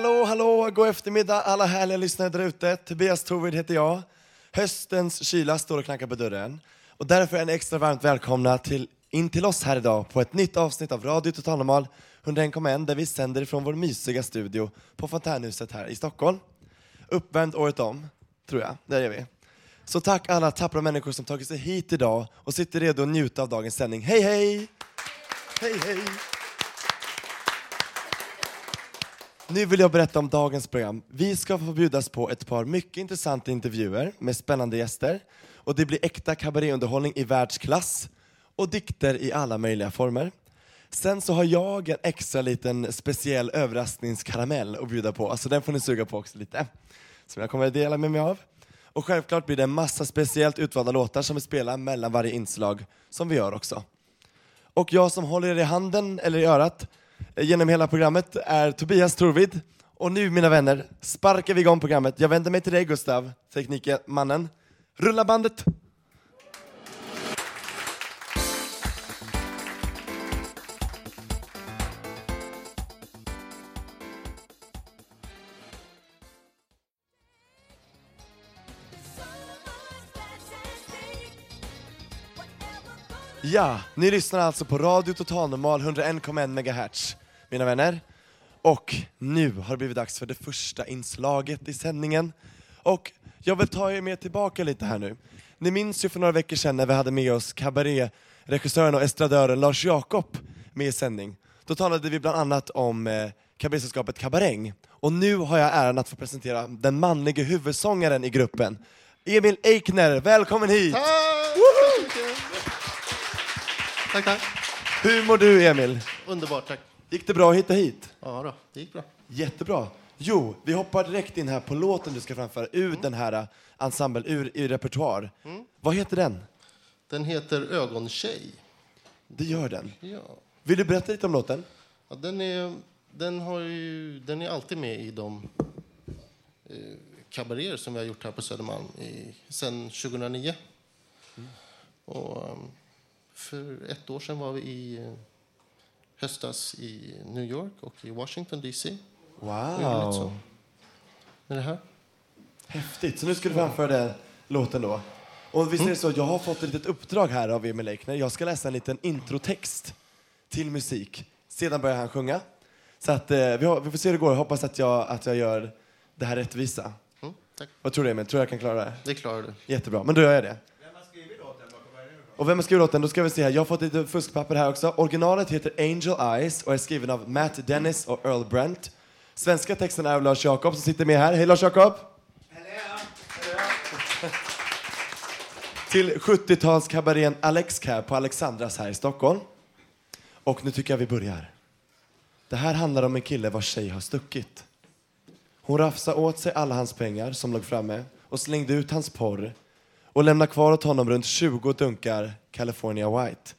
Hallå, hallå, god eftermiddag alla härliga lyssnare där ute. Tobias Torvid heter jag. Höstens kyla står och knackar på dörren. Och därför är ni extra varmt välkomna till, in till oss här idag på ett nytt avsnitt av Radio Totalnormal 101,1 där vi sänder ifrån vår mysiga studio på Fontänhuset här i Stockholm. Uppvärmd året om, tror jag. Där är vi. Så tack alla tappra människor som tagit sig hit idag och sitter redo att njuta av dagens sändning. Hej, hej! Hej, hej! Nu vill jag berätta om dagens program. Vi ska få bjudas på ett par mycket intressanta intervjuer med spännande gäster. Och det blir äkta kabaréunderhållning i världsklass och dikter i alla möjliga former. Sen så har jag en extra liten speciell överraskningskaramell att bjuda på. Alltså den får ni suga på också lite. Som jag kommer att dela med mig av. Och självklart blir det en massa speciellt utvalda låtar som vi spelar mellan varje inslag, som vi gör också. Och jag som håller er i handen, eller i örat, Eh, genom hela programmet är Tobias Torvid. Och nu mina vänner, sparkar vi igång programmet. Jag vänder mig till dig Gustav, teknikmannen. Rulla bandet! Ja, ni lyssnar alltså på Radio Total Normal 101,1 MHz, mina vänner. Och nu har det blivit dags för det första inslaget i sändningen. Och jag vill ta er med tillbaka lite här nu. Ni minns ju för några veckor sedan när vi hade med oss kabaréregissören och estradören Lars Jakob med i sändning. Då talade vi bland annat om eh, kabarésällskapet Kabaräng. Och nu har jag äran att få presentera den manlige huvudsångaren i gruppen. Emil Eikner, välkommen hit! Tack, tack. Hur mår du Emil? Underbart, tack. Gick det bra att hitta hit? Ja då, det gick bra. Jättebra. Jo, vi hoppar direkt in här på låten du ska framföra ur den här uh, ensemble, ur, ur repertoar. Vad heter den? Den heter Ögontjej. Det gör den. Ja. Vill du berätta lite om låten? Ja, den, är, den, har ju, den är alltid med i de eh, kabaréer som vi har gjort här på Södermalm i, sen 2009. Och, um, för ett år sedan var vi i eh, höstas i New York och i Washington DC. Wow! Med det här. Häftigt. Så nu ska du framföra den låten då. Och visst är det så, jag har fått ett litet uppdrag här av Emil Eikner. Jag ska läsa en liten introtext till musik. Sedan börjar han sjunga. Så att, eh, vi, har, vi får se hur det går. Jag hoppas att jag, att jag gör det här rättvisa. Mm, tack. Vad tror du Emil? Tror jag kan klara det? Det klarar du. Jättebra, men då gör jag det. Och vem har skrivit låten? Då ska vi se här. Jag har fått lite fuskpapper här också. Originalet heter Angel Eyes och är skriven av Matt Dennis och Earl Brent. Svenska texten är av Lars Jakob som sitter med här. Hej Lars Jakob! Till 70-talskabarén Alex Cab på Alexandras här i Stockholm. Och nu tycker jag vi börjar. Det här handlar om en kille vars tjej har stuckit. Hon rafsade åt sig alla hans pengar som låg framme och slängde ut hans porr och lämnar kvar åt honom runt 20 dunkar California White.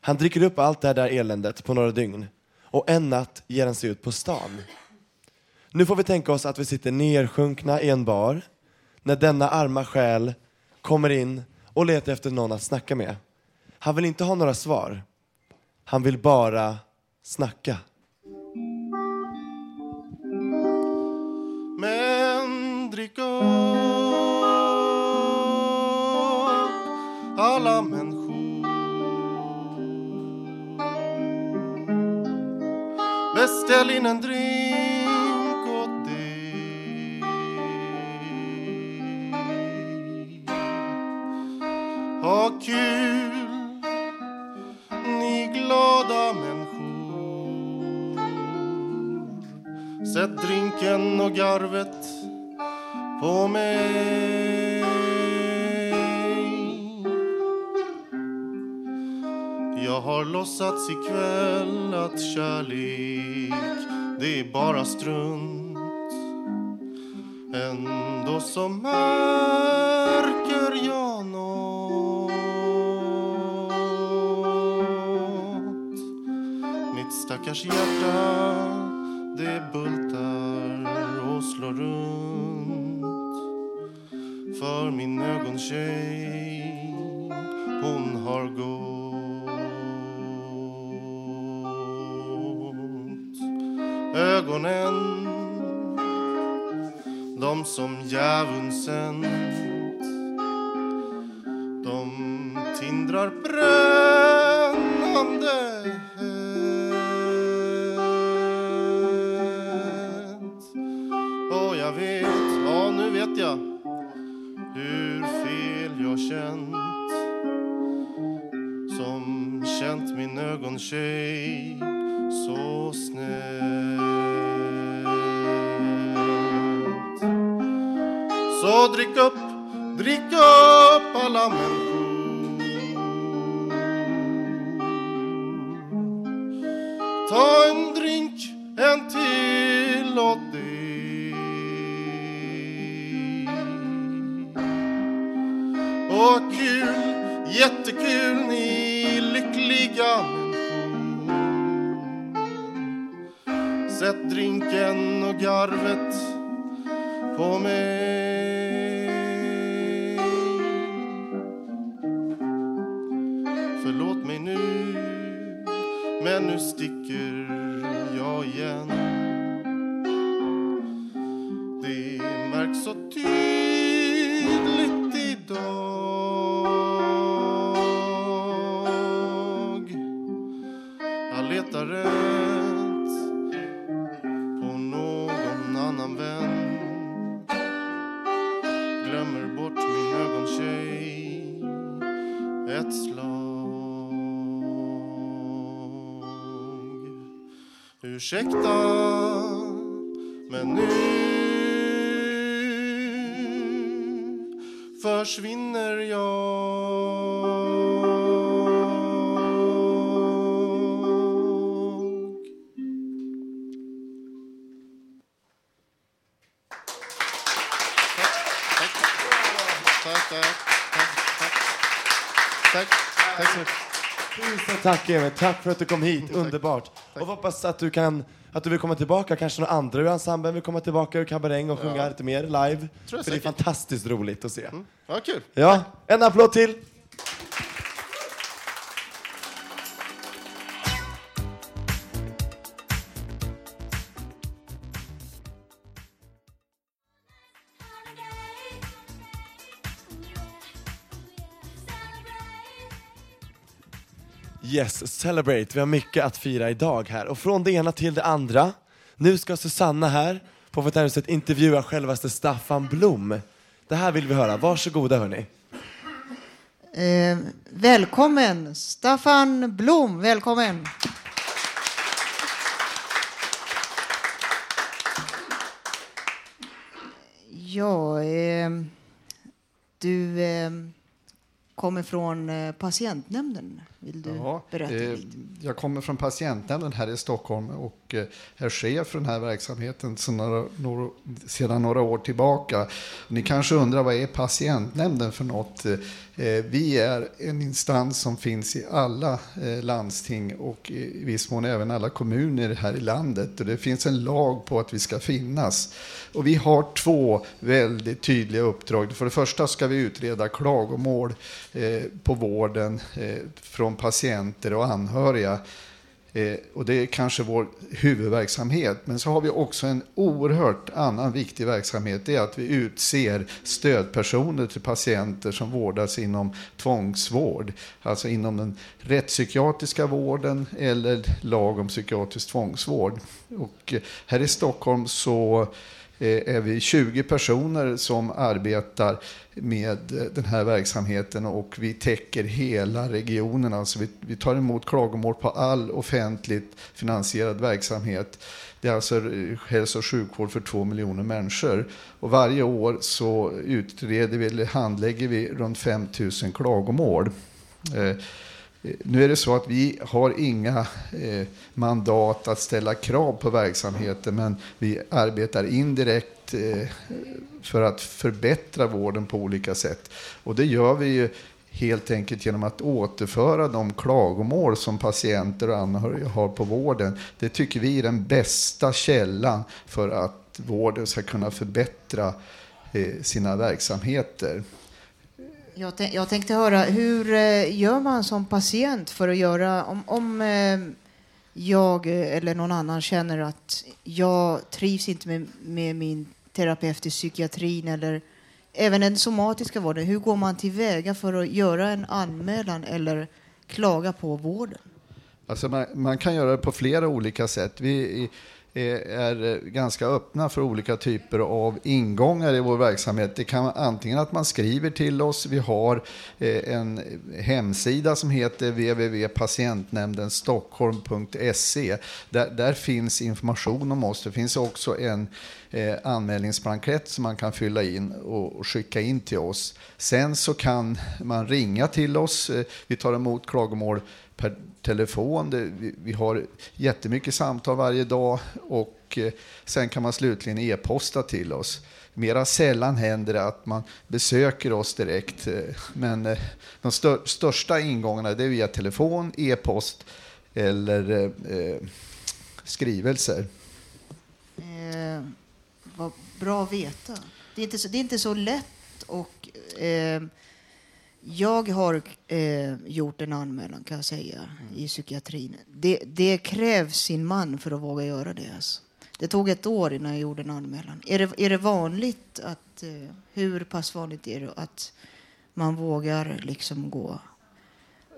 Han dricker upp allt det där eländet på några dygn och en natt ger han sig ut på stan. Nu får vi tänka oss att vi sitter nersjunkna i en bar när denna arma själ kommer in och letar efter någon att snacka med. Han vill inte ha några svar. Han vill bara snacka. Men drick upp alla människor. Beställ in en drink åt dig. Ha kul, ni glada människor. Sätt drinken och garvet på mig. Har låtsats ikväll att kärlek det är bara strunt. Ändå så märker jag nåt Mitt stackars hjärta det bultar och slår runt. För min ögontjej som djävulen sänt. De tindrar bröd. Drick upp, drick upp alla män. Letar rätt på någon annan vän. Glömmer bort min ögontjej ett slag. Ursäkta, men nu försvinner jag. Tack Emil, tack för att du kom hit, underbart. Och hoppas att du kan, att du vill komma tillbaka, kanske några andra ur ensemblen vill komma tillbaka ur kabaräng och sjunga lite mer live. jag för det är säkert. fantastiskt roligt att se. Ja, kul. Ja, en applåd till! Yes, celebrate. Vi har mycket att fira idag här. Och från det ena till det andra. Nu ska Susanna här på Fontänhuset intervjua självaste Staffan Blom. Det här vill vi höra. Varsågoda hörni. Eh, välkommen, Staffan Blom. Välkommen. Ja, eh, du eh, kommer från eh, patientnämnden. Vill du Ja, berätta eh, lite? jag kommer från patientnämnden här i Stockholm och eh, är chef för den här verksamheten sedan några, några, sedan några år tillbaka. Ni kanske undrar vad är patientnämnden för något? Eh, Vi är en instans som finns i alla eh, landsting och i viss mån även alla kommuner här i landet. Och det finns en lag på att vi ska finnas. Och vi har två väldigt tydliga uppdrag. För det första ska vi utreda klagomål på vården eh, om patienter och anhöriga. Eh, och det är kanske vår huvudverksamhet. Men så har vi också en oerhört annan viktig verksamhet. Det är att vi utser stödpersoner till patienter som vårdas inom tvångsvård. Alltså inom den rättspsykiatriska vården eller lag om psykiatrisk tvångsvård. Och eh, här i Stockholm så Eh, är vi 20 personer som arbetar med eh, den här verksamheten och vi täcker hela regionen. Alltså vi, vi tar emot klagomål på all offentligt finansierad verksamhet. Det är alltså eh, hälso och sjukvård för två miljoner människor. Och varje år så utreder vi eller handlägger vi runt 5 000 klagomål. Eh, nu är det så att vi har inga eh, mandat att ställa krav på verksamheten men vi arbetar indirekt eh, för att förbättra vården på olika sätt. Och det gör vi ju helt enkelt genom att återföra de klagomål som patienter och anhöriga har på vården. Det tycker vi är den bästa källan för att vården ska kunna förbättra eh, sina verksamheter. Jag, tänk, jag tänkte höra, hur eh, gör man som patient för att göra... Om, om eh, jag eh, eller någon annan känner att jag trivs inte med, med min terapeut i psykiatrin eller även den somatiska vården. Hur går man tillväga för att göra en anmälan eller klaga på vården? Alltså man, man kan göra det på flera olika sätt. Vi, är ganska öppna för olika typer av ingångar i vår verksamhet. Det kan vara antingen att man skriver till oss. Vi har eh, en hemsida som heter www.patientnämndenstockholm.se. Där, där finns information om oss. Det finns också en eh, anmälningsblankett som man kan fylla in och, skicka in till oss. Sen så kan man ringa till oss. Eh, vi tar emot klagomål per telefon. Det, vi, vi, har jättemycket samtal varje dag och eh, sen kan man slutligen e-posta till oss. Mera sällan händer det att man besöker oss direkt. Eh, men eh, de stör, största ingångarna det är via telefon, e-post eller eh, eh skrivelser. Eh, vad bra att veta. Det är inte så, det är inte så lätt och eh, jag har eh, gjort en anmälan kan jag säga i psykiatrin. Det, det, krävs sin man för att våga göra det. Alltså. Det tog ett år innan jag gjorde en anmälan. Är det, är det vanligt att, eh, hur pass vanligt är det att man vågar liksom gå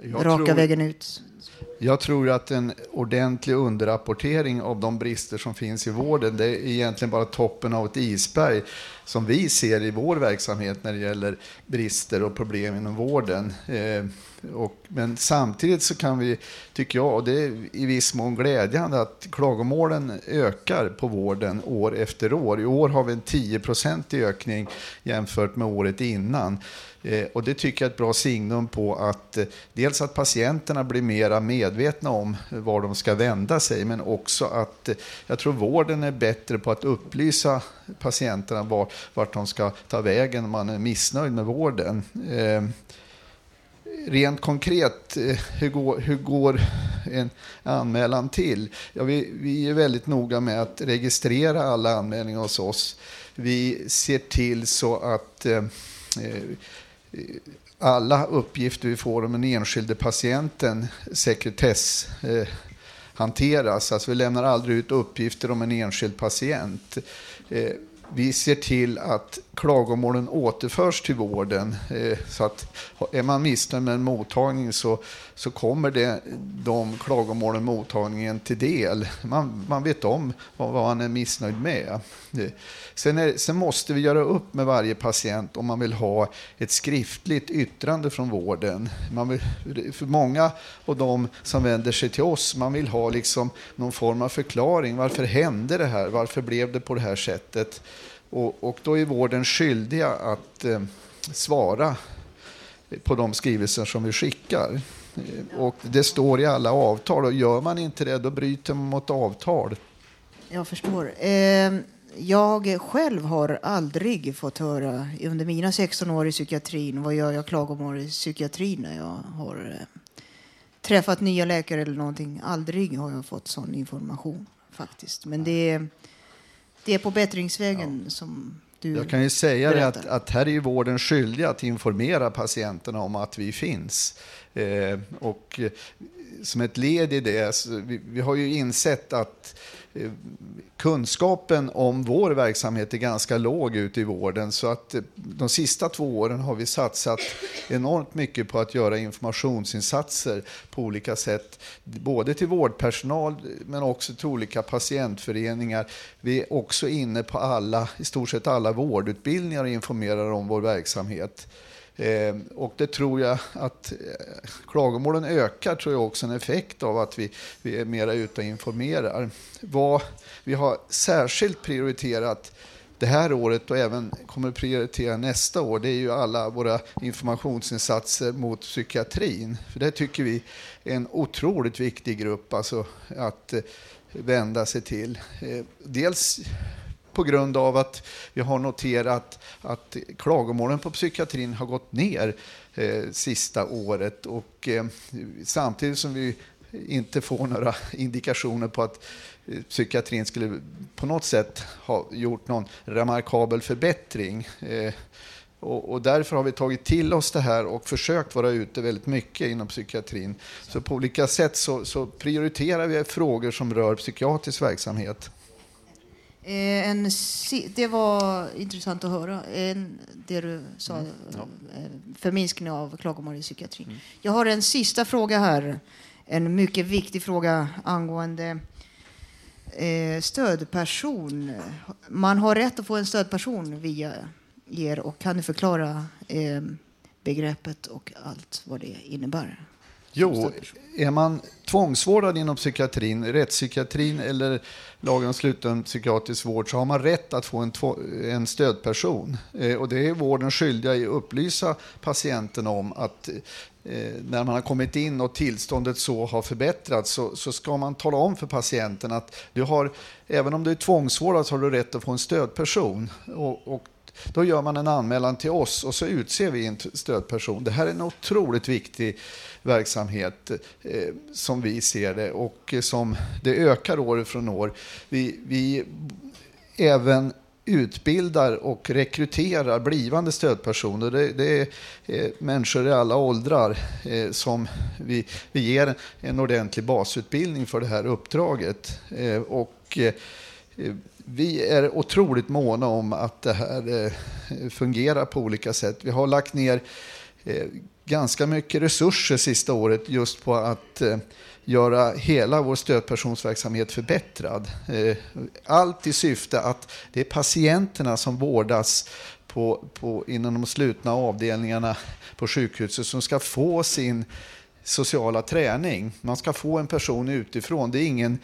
jag raka tror, vägen ut? Jag tror att en ordentlig underrapportering av de brister som finns i vården, det är egentligen bara toppen av ett isberg som vi ser i vår verksamhet när det gäller brister och problem inom vården. Och, men samtidigt så kan vi, tycker jag, och det är i viss mån glädjande, att klagomålen ökar på vården år efter år. I år har vi en 10-procentig ökning jämfört med året innan. Eh, och det tycker jag är ett bra signum på att eh, dels att patienterna blir mera medvetna om var de ska vända sig, men också att eh, jag tror vården är bättre på att upplysa patienterna var, vart de ska ta vägen om man är missnöjd med vården. Eh, Rent konkret, eh, hur går, hur går en anmälan till? Ja, vi, vi är väldigt noga med att registrera alla anmälningar hos oss. Vi ser till så att eh, eh alla uppgifter vi får om den enskilde patienten sekretess eh, hanteras. Alltså vi lämnar aldrig ut uppgifter om en enskild patient. Eh, vi ser till att klagomålen återförs till vården. Eh, så att är man missnöjd med en mottagning så, så kommer det de klagomålen mottagningen till del. Man, man vet om vad, vad man är missnöjd med. Eh, sen, är, sen måste vi göra upp med varje patient om man vill ha ett skriftligt yttrande från vården. Man vill, för många av de som vänder sig till oss, man vill ha liksom någon form av förklaring. Varför hände det här? Varför blev det på det här sättet? Och, och då är vården skyldiga att eh, svara på de skrivelser som vi skickar. Eh, och det står i alla avtal och gör man inte det då bryter man mot avtal. Jag förstår. Eh, jag själv har aldrig fått höra under mina 16 år i psykiatrin vad gör jag klagomål i psykiatrin när jag har eh, träffat nya läkare eller någonting. Aldrig har jag fått sån information faktiskt. Men det är det är på bättringsvägen ja. som du Jag kan ju säga det att, att här är ju vården skyldig att informera patienterna om att vi finns. Eh, och som ett led i det, vi, vi har ju insett att eh, kunskapen om vår verksamhet är ganska låg ute i vården. Så att eh, de sista två åren har vi satsat enormt mycket på att göra informationsinsatser på olika sätt. Både till vårdpersonal men också till olika patientföreningar. Vi är också inne på alla, i stort sett alla vårdutbildningar och informerar om vår verksamhet. Eh, och det tror jag att eh, klagomålen ökar tror jag också en effekt av att vi, vi är mera ute och informerar. Vad vi har särskilt prioriterat det här året och även kommer att prioritera nästa år, det är ju alla våra informationsinsatser mot psykiatrin. För det tycker vi är en otroligt viktig grupp alltså att eh, vända sig till. Eh, dels på grund av att vi har noterat att klagomålen på psykiatrin har gått ner eh, sista året och eh, samtidigt som vi inte får några indikationer på att eh, psykiatrin skulle på något sätt ha gjort någon remarkabel förbättring. Eh, och, och, därför har vi tagit till oss det här och försökt vara ute väldigt mycket inom psykiatrin. Så på olika sätt så, så prioriterar vi frågor som rör psykiatrisk verksamhet. Eh, en, det var intressant att höra, en, det du sa, mm. ja. Eh, förminskning av klagomål i psykiatrin. Mm. Jag har en sista fråga här, en mycket viktig fråga angående eh, stödperson. Man har rätt att få en stödperson via er och kan du förklara eh, begreppet och allt vad det innebär? Jo, är man tvångsvårdad inom psykiatrin, rättspsykiatrin eller lagen om sluten psykiatrisk vård så har man rätt att få en, en stödperson. Eh, och det är vården skyldig att upplysa patienten om att eh, när man har kommit in och tillståndet så har förbättrats så, så, ska man tala om för patienten att du har, även om du är tvångsvårdad så har du rätt att få en stödperson. Och, och då gör man en anmälan till oss och så utser vi en stödperson. Det här är en otroligt viktig verksamhet eh, som vi ser det och eh, som det ökar år från år. Vi, vi även utbildar och rekryterar blivande stödpersoner. Det, det är eh, människor i alla åldrar eh, som vi, vi ger en ordentlig basutbildning för det här uppdraget. Eh, och, eh, vi är otroligt måna om att det här eh, fungerar på olika sätt. Vi har lagt ner eh, ganska mycket resurser sista året just på att eh, göra hela vår stödpersonsverksamhet förbättrad. Allt i syfte att det är patienterna som vårdas på, på, inom de slutna avdelningarna på sjukhuset som ska få sin sociala träning. Man ska få en person utifrån. Det är ingen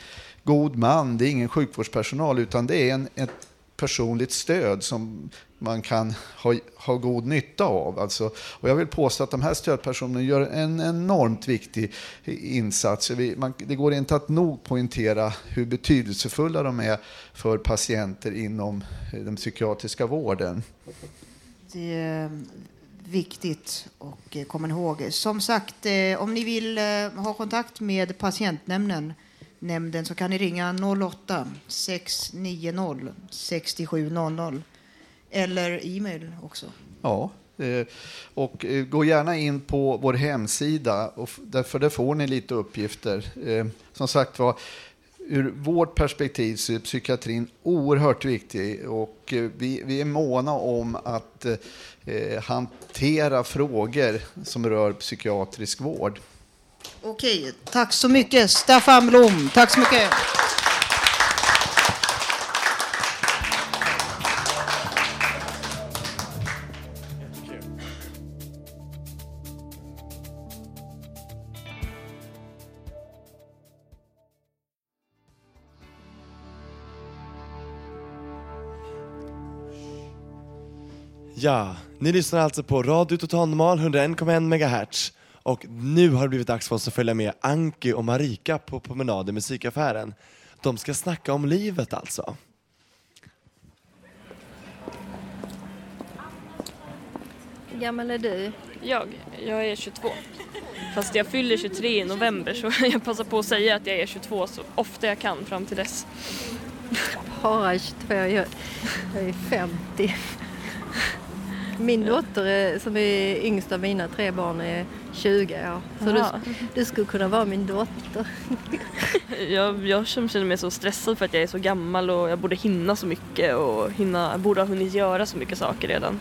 god man, det är ingen sjukvårdspersonal utan det är en, ett personligt stöd som man kan ha, ha god nytta av. Alltså, och jag vill påstå att de här stödpersonerna gör en enormt viktig insats. Vi, man, det går inte att nog poängtera hur betydelsefulla de är för patienter inom eh, den psykiatriska vården. Det är eh, viktigt att eh, komma ihåg. Som sagt, om ni vill ha kontakt med patientnämnden nämnden så kan ni ringa 08 690 6700 eller e-mail också. Ja, eh, och eh, gå gärna in på vår hemsida, för där får ni lite uppgifter. Eh, som sagt var, ur vårt perspektiv så är psykiatrin oerhört viktig och vi, vi är måna om att hantera frågor som rör psykiatrisk vård. Okej, tack så mycket Staffan Blom. Tack så mycket. Ja, ni lyssnar alltså på Radio Total Normal 101,1 MHz. Och nu har det blivit dags för oss att följa med Anki och Marika på promenad i musikaffären. De ska snacka om livet alltså. Hur gammal är du? Jag? Jag är 22. Fast jag fyller 23 i november så jag passar på att säga att jag är 22 så ofta jag kan fram till dess. Bara 22, jag är 50. Min dotter som är yngst av mina tre barn är 20 år. Så du, du skulle kunna vara min dotter. Jag, jag känner mig så stressad för att jag är så gammal och jag borde hinna så mycket och hinna, borde ha hunnit göra så mycket saker redan.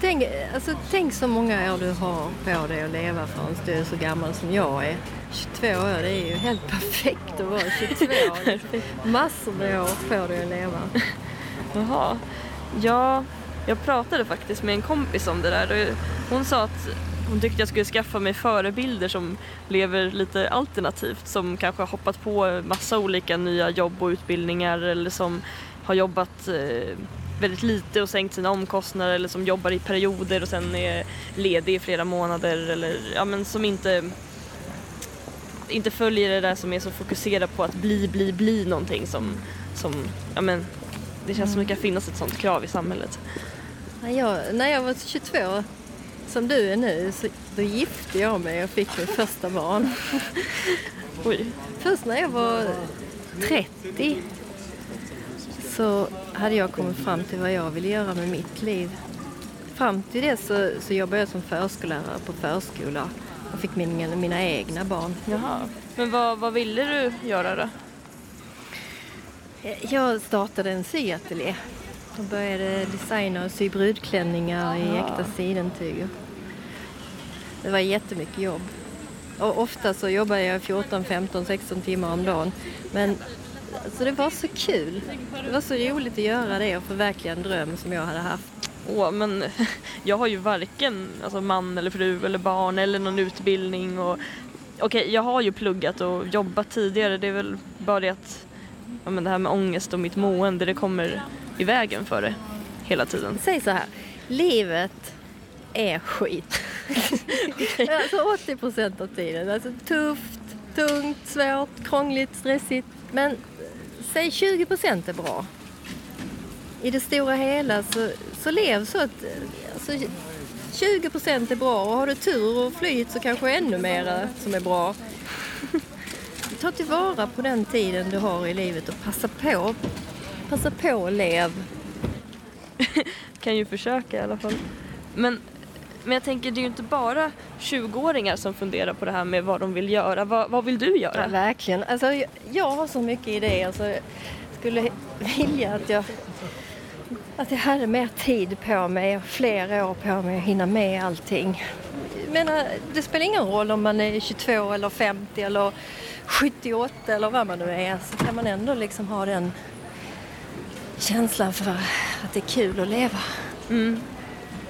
Tänk, alltså, tänk så många år du har på dig att leva förrän du är så gammal som jag är. 22 år, det är ju helt perfekt att vara 22 år. Massor med år får du att leva. Jaha. Ja, jag pratade faktiskt med en kompis om det där. Hon sa att hon tyckte jag skulle skaffa mig förebilder som lever lite alternativt. Som kanske har hoppat på massa olika nya jobb och utbildningar eller som har jobbat eh, väldigt lite och sänkt sina omkostnader eller som jobbar i perioder och sen är ledig i flera månader eller ja men som inte inte följer det där som är så fokuserat på att bli, bli, bli någonting som, som ja men det känns som det kan finnas ett sånt krav i samhället. Jag, när jag var 22, som du är nu, så då gifte jag mig och fick mitt första barn. Oj. Först när jag var 30 så hade jag kommit fram till vad jag ville göra med mitt liv. Fram till det så, så jobbade jag som förskollärare på förskola och fick mina, mina egna barn. Jaha. Men vad, vad ville du göra då? Jag startade en syateljé och började designa och sy brudklänningar i äkta sidentyger. Det var jättemycket jobb. Och ofta så jobbade jag 14, 15, 16 timmar om dagen. Men alltså det var så kul. Det var så roligt att göra det och förverkliga en dröm som jag hade haft. Åh, men jag har ju varken alltså, man eller fru eller barn eller någon utbildning. Och, okej, jag har ju pluggat och jobbat tidigare. Det är väl bara det att ja, men det här med ångest och mitt mående, det kommer i vägen för det hela tiden. Säg så här, livet är skit. alltså 80 procent av tiden. Alltså tufft, tungt, svårt, krångligt, stressigt. Men säg 20 procent är bra. I det stora hela så, så lev så att alltså, 20 procent är bra och har du tur och flyt så kanske ännu mer som är bra. Ta tillvara på den tiden du har i livet och passa på. Passa på och lev. kan ju försöka i alla fall. Men, men jag tänker, det är ju inte bara 20-åringar som funderar på det här med vad de vill göra. Vad, vad vill du göra? Ja, verkligen. Alltså, jag, jag har så mycket idéer. Alltså, jag skulle vilja att jag, att jag hade mer tid på mig och fler år på mig att hinna med allting. Jag menar, det spelar ingen roll om man är 22 eller 50 eller 78 eller vad man nu är. Så kan man ändå liksom ha den känslan för att det är kul att leva. Mm,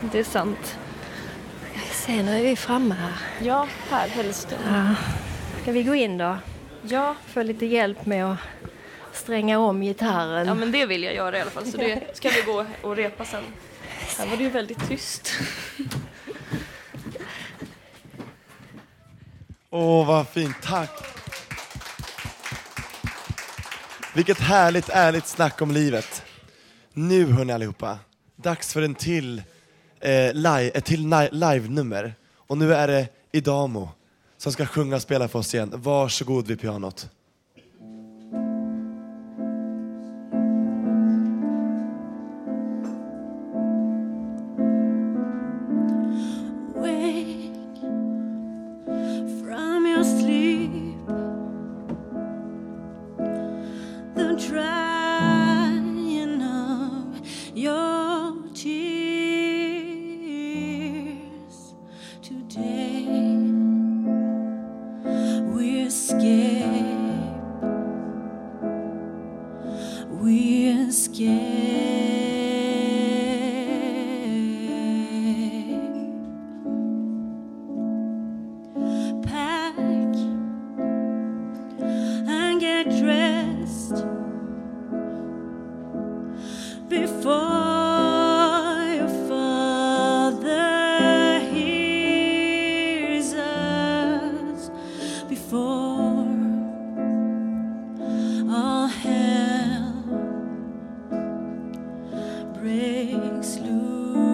det är sant. Se, nu är vi framme här. Ja, här helst. Ja. Ska vi gå in då? Ja. Få lite hjälp med att stränga om gitarren. Ja, men det vill jag göra i alla fall. Så det ska vi gå och repa sen. Här var det ju väldigt tyst. Åh, vad fint. Tack. Vilket härligt, ärligt snack om livet. Nu hörni allihopa, dags för en till, eh, live, ett till live-nummer. Och nu är det Idamo som ska sjunga och spela för oss igen. Varsågod vid pianot. lose.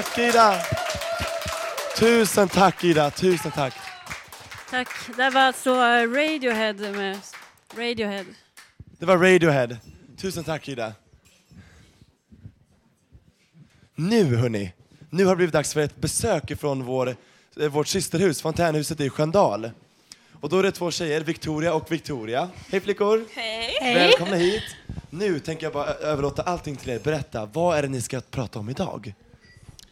Tack Ida! Tusen tack Ida, tusen tack. Tack. Det var alltså Radiohead med Radiohead. Det var Radiohead. Tusen tack Ida. Nu hörni, nu har det blivit dags för ett besök från vår, eh, vårt systerhus, Fontänhuset i Sköndal. Och då är det två tjejer, Victoria och Victoria. Hej flickor! Hej! Välkomna hit. Nu tänker jag bara överlåta allting till er. Berätta, vad är det ni ska prata om idag?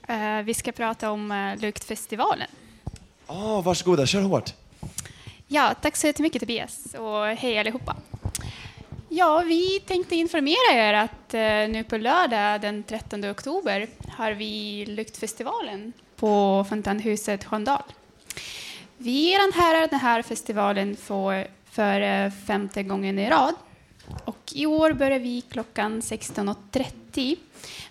Eh, vi ska prata om uh, Luktfestivalen. Ah, varsågoda, kör hårt. Ja, tack så jättemycket Tobias och hej allihopa. Ja, vi tänkte informera er att eh, nu på lördag den 13 oktober har vi Luktfestivalen på Fontänhuset Sköndal. Vi arrangerar den här festivalen för, för eh, femte gången i rad. Och i år börjar vi klockan 16.30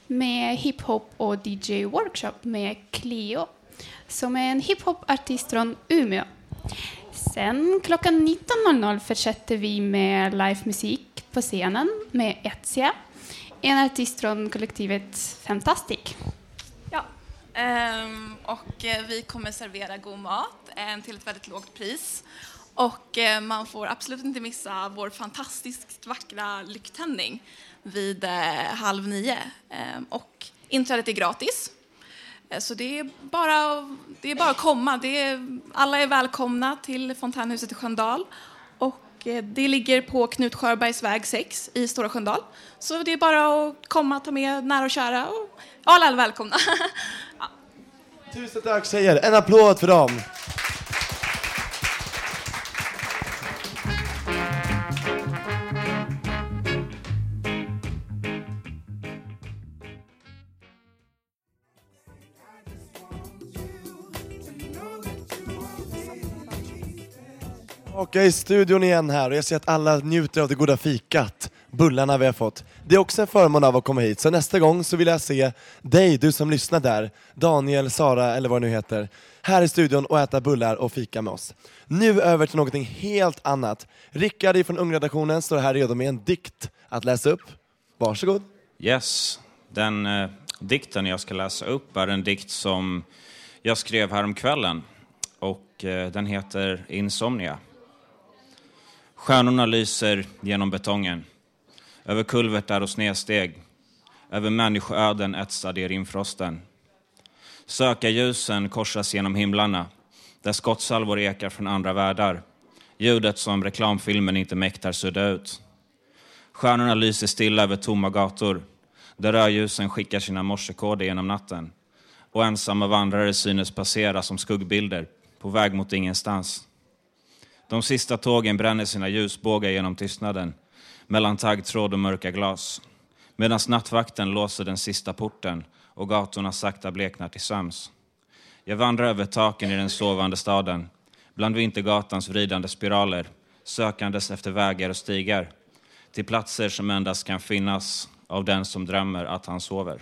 med hiphop och DJ-workshop med Cleo som är en hiphop-artist från Umeå. Sen klockan 19.00 fortsätter vi med livemusik på scenen med Etsia, en artist från kollektivet Fantastic. Ja, um, och eh, vi kommer servera god mat um, till ett väldigt lågt pris. Och eh, man får absolut inte missa vår fantastiskt vackra lykttändning vid eh, halv nio. Ehm, och inträdet är gratis. Eh, så det är bara, det är bara att komma. Det är, alla är välkomna till Fontänhuset i Sköndal. Och det ligger på Knut Sjöbergs väg 6 i Stora Sköndal. Så det är bara att komma, ta med nära och kära. Och, alla är välkomna. Tusen tack tjejer, en applåd för dem. Tillbaka i studion igen här och jag ser att alla njuter av det goda fikat, bullarna vi har fått. Det är också en förmån av att komma hit, så nästa gång så vill jag se dig, du som lyssnar där, Daniel, Sara eller vad du nu heter, här i studion och äta bullar och fika med oss. Nu över till någonting helt annat. Rickard från Ungredaktionen står här redo med en dikt att läsa upp. Varsågod. Yes, den eh, dikten jag ska läsa upp är en dikt som jag skrev häromkvällen och eh, den heter Insomnia. Stjärnorna lyser genom betongen, över kulvertar och snedsteg, över människoöden etsade i rimfrosten. Sökarljusen korsas genom himlarna, där skottsalvor ekar från andra världar, ljudet som reklamfilmen inte mäktar sudda ut. Stjärnorna lyser stilla över tomma gator, där rödljusen skickar sina morsekoder genom natten och ensamma vandrare synes passera som skuggbilder på väg mot ingenstans. De sista tågen bränner sina ljusbågar genom tystnaden, mellan taggtråd och mörka glas. Medan nattvakten låser den sista porten och gatorna sakta bleknar till sams. Jag vandrar över taken i den sovande staden, bland Vintergatans vridande spiraler, sökandes efter vägar och stigar, till platser som endast kan finnas av den som drömmer att han sover.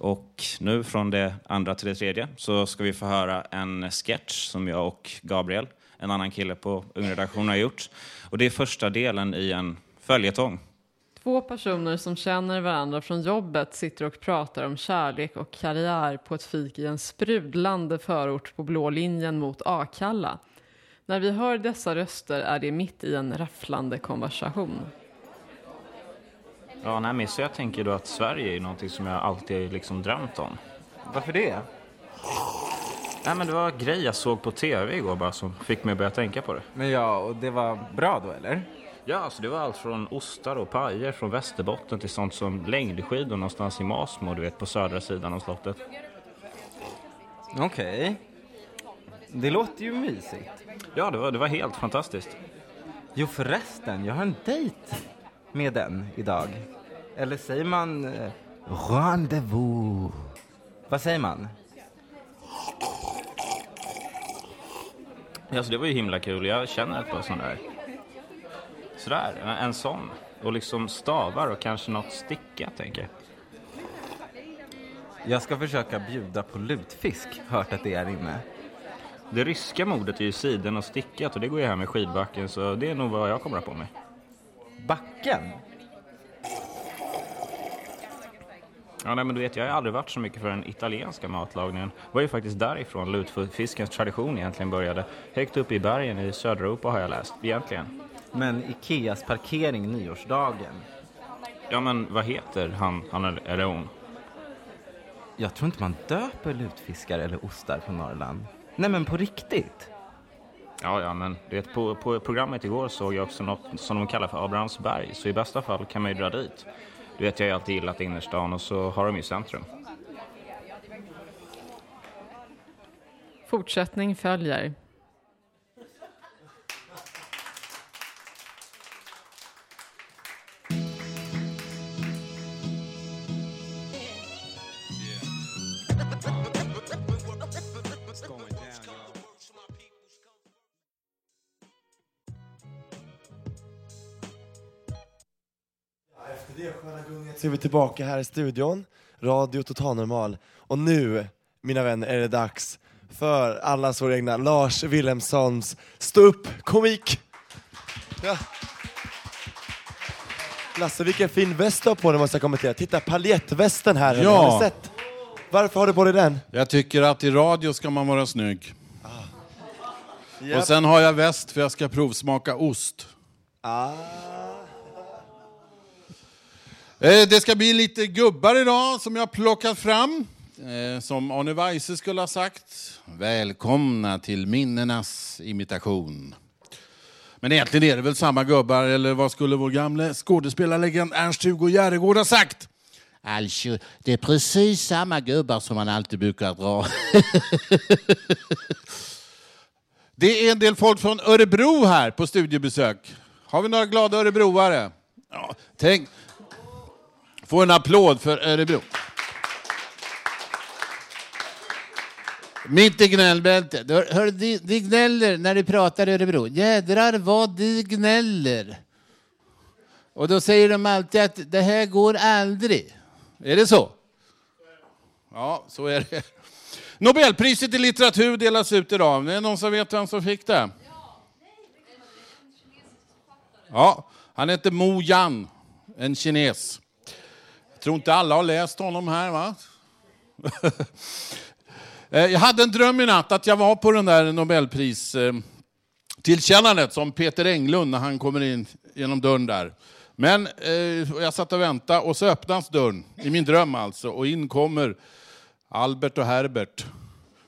Och nu från det andra till det tredje så ska vi få höra en sketch som jag och Gabriel, en annan kille på Ungredaktionen, har gjort. Och det är första delen i en följetong. Två personer som känner varandra från jobbet sitter och pratar om kärlek och karriär på ett fik i en sprudlande förort på blå linjen mot Akalla. När vi hör dessa röster är det mitt i en rafflande konversation. Ja, nej, men så jag tänker då att Sverige är någonting som jag alltid liksom drömt om. Varför det? Nej, men det var en grej jag såg på tv igår bara som fick mig att börja tänka på det. Men ja, och det var bra då eller? Ja, alltså det var allt från ostar och pajer från Västerbotten till sånt som längdskidor någonstans i Masmo, du vet, på södra sidan av slottet. Okej. Det låter ju mysigt. Ja, det var, det var helt fantastiskt. Jo förresten, jag har en dejt med den idag. Eller säger man eh, rendezvous? Vad säger man? Ja, så det var ju himla kul. Jag känner ett par sådana där. Sådär, en, en sån. Och liksom stavar och kanske något sticka, tänker jag. Jag ska försöka bjuda på lutfisk, hört att det är inne. Det ryska modet är ju siden och stickat och det går ju här med skidbacken så det är nog vad jag kommer att ha på mig. Backen? Ja, nej, men du vet, jag har aldrig varit så mycket för den italienska matlagningen. Det var ju faktiskt därifrån lutfiskens tradition egentligen började. Högt upp i bergen i södra Europa har jag läst, egentligen. Men Ikeas parkering nyårsdagen? Ja, men vad heter han, han eller, hon? Jag tror inte man döper lutfiskar eller ostar på Norrland. Nej men på riktigt? Ja, ja, men du vet, på, på programmet igår såg jag också något som de kallar för Abrahamsberg, så i bästa fall kan man ju dra dit. Du vet, jag har ju alltid gillat innerstan och så har de ju centrum. Fortsättning följer. Så är vi tillbaka här i studion, Radio Total Normal. Och nu, mina vänner, är det dags för allas vår egna Lars Wilhelmssons stå upp komik. Ja. Lasse, vilken fin väst du har på dig måste jag kommentera. Titta, paljettvästen här. Ja. Har ni sett? Varför har du på dig den? Jag tycker att i radio ska man vara snygg. Japp. Och sen har jag väst för jag ska provsmaka ost. Ah. Eh, Det ska bli lite gubbar idag som jag plockat fram. Eh, Som Arne Weise skulle ha sagt. Välkomna till minnenas imitation. Men egentligen är det väl samma gubbar, eller vad skulle vår gamle skådespelarlegend Ernst-Hugo Järegård ha sagt? Alltså, det är precis samma gubbar som man alltid brukar dra. Det är en del folk från Örebro här på studiebesök. Har vi några glada örebroare? Ja, tänk. Få en applåd för Örebro. Mitt i gnällbältet. Hör, hör, de, de gnäller när de pratar Örebro. Jädrar vad de gnäller. Och då säger de alltid att det här går aldrig. Är det så? Ja, så är det. Nobelpriset i litteratur delas ut idag. Det är någon som vet vem som fick det? Ja, han heter Mo Yan, en kines. Jag tror inte alla har läst honom här, va? Eh, jag hade en dröm i natt att jag var på den där Nobelpris eh, tillkännandet som Peter Englund när han kommer in genom dörren där. Men eh, jag satt och väntade och så öppnas dörren, i min dröm alltså, och in kommer Albert och Herbert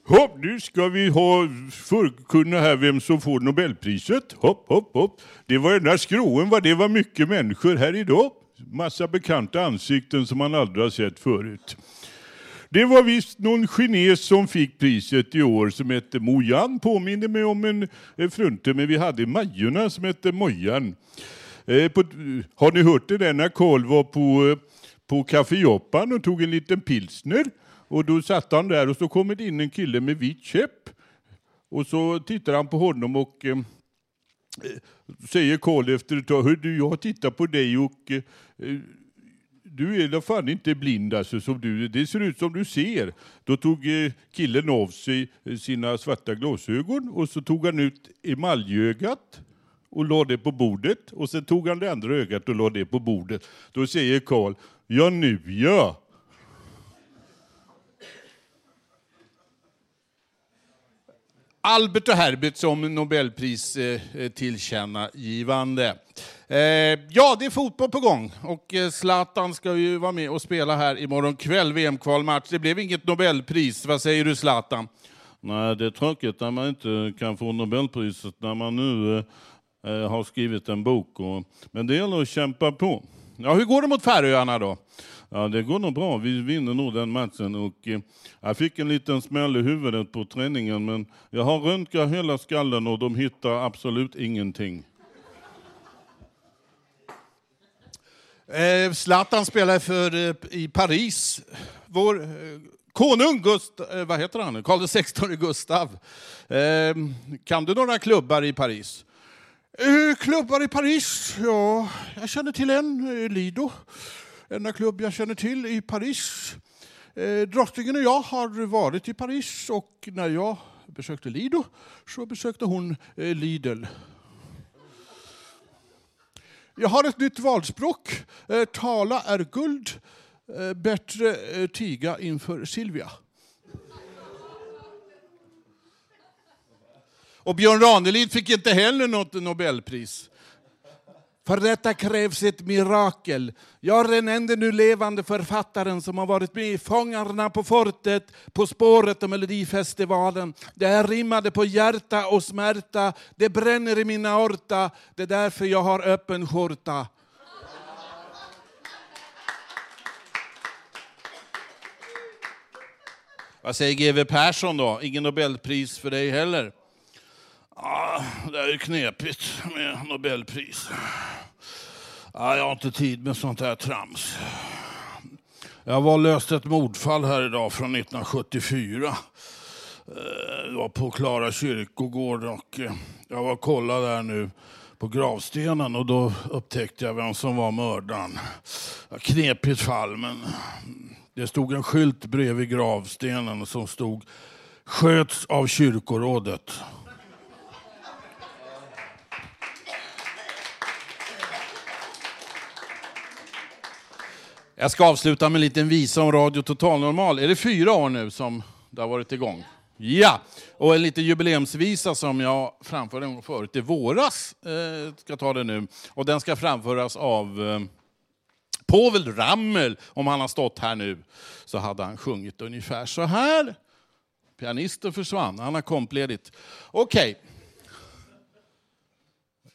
Hopp, nu ska vi ha förkunna här vem som får Nobelpriset. Hopp, hopp, hopp. Det var ena skråen vad det var mycket människor här idag. Massa bekanta ansikten som man aldrig har sett förut. Det var visst någon kines som fick priset i år som hette Mojan. Påminner mig om en fruntimmer vi hade i Majorna som hette Mojan. Eh, på, har ni hört det där när Karl var på, eh, på Café Japan och tog en liten pilsner? Och då satt han där och så kommer det in en kille med vit käpp. Och så tittar han på honom och eh, eh säger Karl efter ett tag, du, jag tittar på dig och eh, Eh, du är då fan inte blind alltså, som du, det ser ut som du ser. Då tog eh, killen av sig eh, sina svarta glasögon och så tog han ut emaljögat och la det på bordet och sen tog han det andra ögat och la det på bordet. Då säger Karl, ja nu ja. Albert och Herbert som Nobelpris eh, tillkännagivande. Eh, ja, det är fotboll på gång och eh, Zlatan ska ju vara med och spela här imorgon kväll, VM-kvalmatch. Det blev inget Nobelpris. Vad säger du Zlatan? Nej, det är tråkigt när man inte kan få Nobelpriset när man nu eh, har skrivit en bok. Och, men det gäller att kämpa på. Ja, hur går det mot Färöarna då? Ja, det går nog bra. Vi vinner nog den matchen. Och, eh, jag fick en liten smäll i huvudet på träningen, men jag har röntgat hela skallen och de hittar absolut ingenting. Eh, Zlatan spelar för, eh, i Paris. Vår eh, konung, Gust, eh, vad heter han? Karl XVI Gustav. Eh, kan du några klubbar i Paris? Eh, klubbar i Paris? Ja, jag känner till en, eh, Lido. Enda klubb jag känner till i Paris. Eh, drottningen och jag har varit i Paris och när jag besökte Lido så besökte hon eh, Lidl. Jag har ett nytt valspråk. Eh, tala är guld, eh, bättre eh, tiga inför Silvia. Och Björn Ranelid fick inte heller något Nobelpris. För detta krävs ett mirakel. Jag är den enda nu levande författaren som har varit med i Fångarna på fortet, På spåret och Melodifestivalen. Det här rimmade på hjärta och smärta. Det bränner i min aorta. Det är därför jag har öppen skjorta. Vad säger GW Persson då? Ingen Nobelpris för dig heller? Ja, det är knepigt med Nobelpris. Ja, jag har inte tid med sånt här trams. Jag var och löste ett mordfall här idag från 1974. Det eh, Jag var på Klara kyrkogård och eh, jag var och kollade där nu på gravstenen och då upptäckte jag vem som var mördaren. Knepigt fall, men det stod en skylt bredvid gravstenen som stod sköts av kyrkorådet. Jag ska avsluta med en liten visa om Radio Total Normal. Är det fyra år nu som det har varit igång? Ja, och en liten jubileumsvisa som jag framförde förut i våras. Eh, ska ta det nu. Och den ska framföras av eh, Povel Ramel. Om han har stått här nu så hade han sjungit ungefär så här. Pianisten försvann, han har kompledigt. Okej.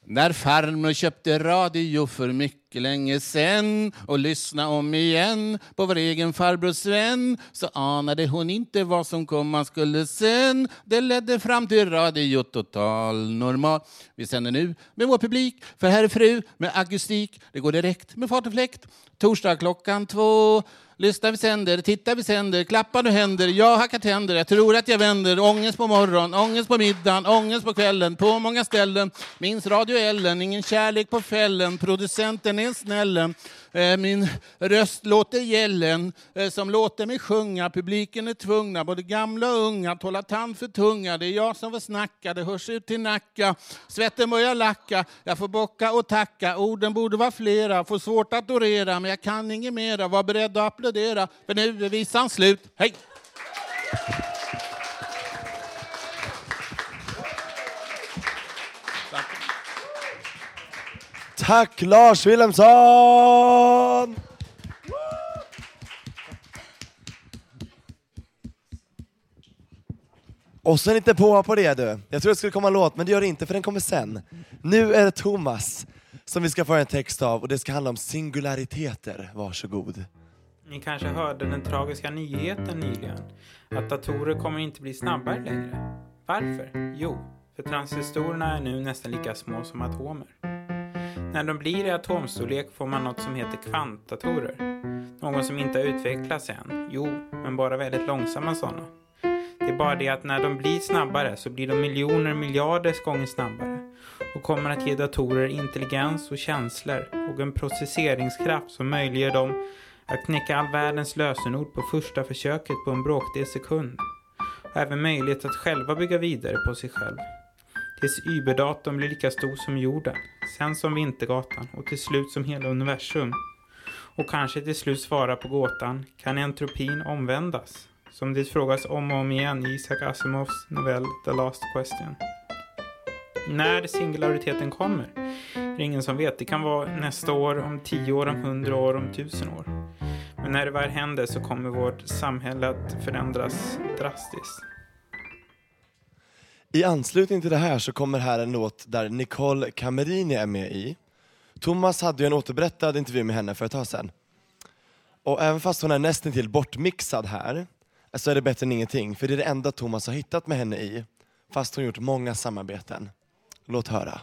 När farmor köpte radio för mycket länge sen och lyssna om igen på vår egen farbror Sven så anade hon inte vad som komma skulle sen. Det ledde fram till Radio Total Normal. Vi sänder nu med vår publik för herr fru med akustik. Det går direkt med fart och fläkt. Torsdag klockan två. Lyssna vi sänder, titta vi sänder, klappa nu händer, jag hackar tänder, jag tror att jag vänder, ångest på morgon, ångest på middagen, ångest på kvällen, på många ställen. Minns Radio Ellen, ingen kärlek på fällen, producenten är snällen. Eh, min röst låter gällen, eh, som låter mig sjunga. Publiken är tvungna, både gamla och unga, att hålla tand för tunga. Det är jag som får snacka, det hörs ut till Nacka. Svetten börjar lacka, jag får bocka och tacka. Orden borde vara flera, får svårt att orera, men jag kan inget mera. Var beredd att applådera, för nu är visan slut. Hej! Tack Lars Wilhelmsson! Och sen inte på på det du. Jag tror det skulle komma en låt, men det gör det inte för den kommer sen. Nu är det Thomas som vi ska få en text av och det ska handla om singulariteter. Varsågod. Ni kanske hörde den tragiska nyheten nyligen. Att datorer kommer inte bli snabbare längre. Varför? Jo, för transistorerna är nu nästan lika små som atomer. När de blir i atomstorlek får man något som heter kvantdatorer. Någon som inte har utvecklats än. Jo, men bara väldigt långsamma sådana. Det är bara det att när de blir snabbare så blir de miljoner miljarders gånger snabbare och kommer att ge datorer intelligens och känslor och en processeringskraft som möjliggör dem att knäcka all världens lösenord på första försöket på en bråkdel sekund. Och även möjlighet att själva bygga vidare på sig själv. Tills Uberdatorn blir lika stor som jorden, sen som Vintergatan och till slut som hela universum. Och kanske till slut svara på gåtan, kan entropin omvändas? Som det frågas om och om igen i Isaac Asimovs novell The Last Question. När singulariteten kommer Det är det ingen som vet. Det kan vara nästa år, om tio år, om hundra år, om tusen år. Men när det väl händer så kommer vårt samhälle att förändras drastiskt. I anslutning till det här så kommer här en låt där Nicole Camerini är med i. Thomas hade ju en återberättad intervju med henne för ett tag sedan. Och även fast hon är nästan till bortmixad här, så är det bättre än ingenting, för det är det enda Thomas har hittat med henne i, fast hon gjort många samarbeten. Låt höra.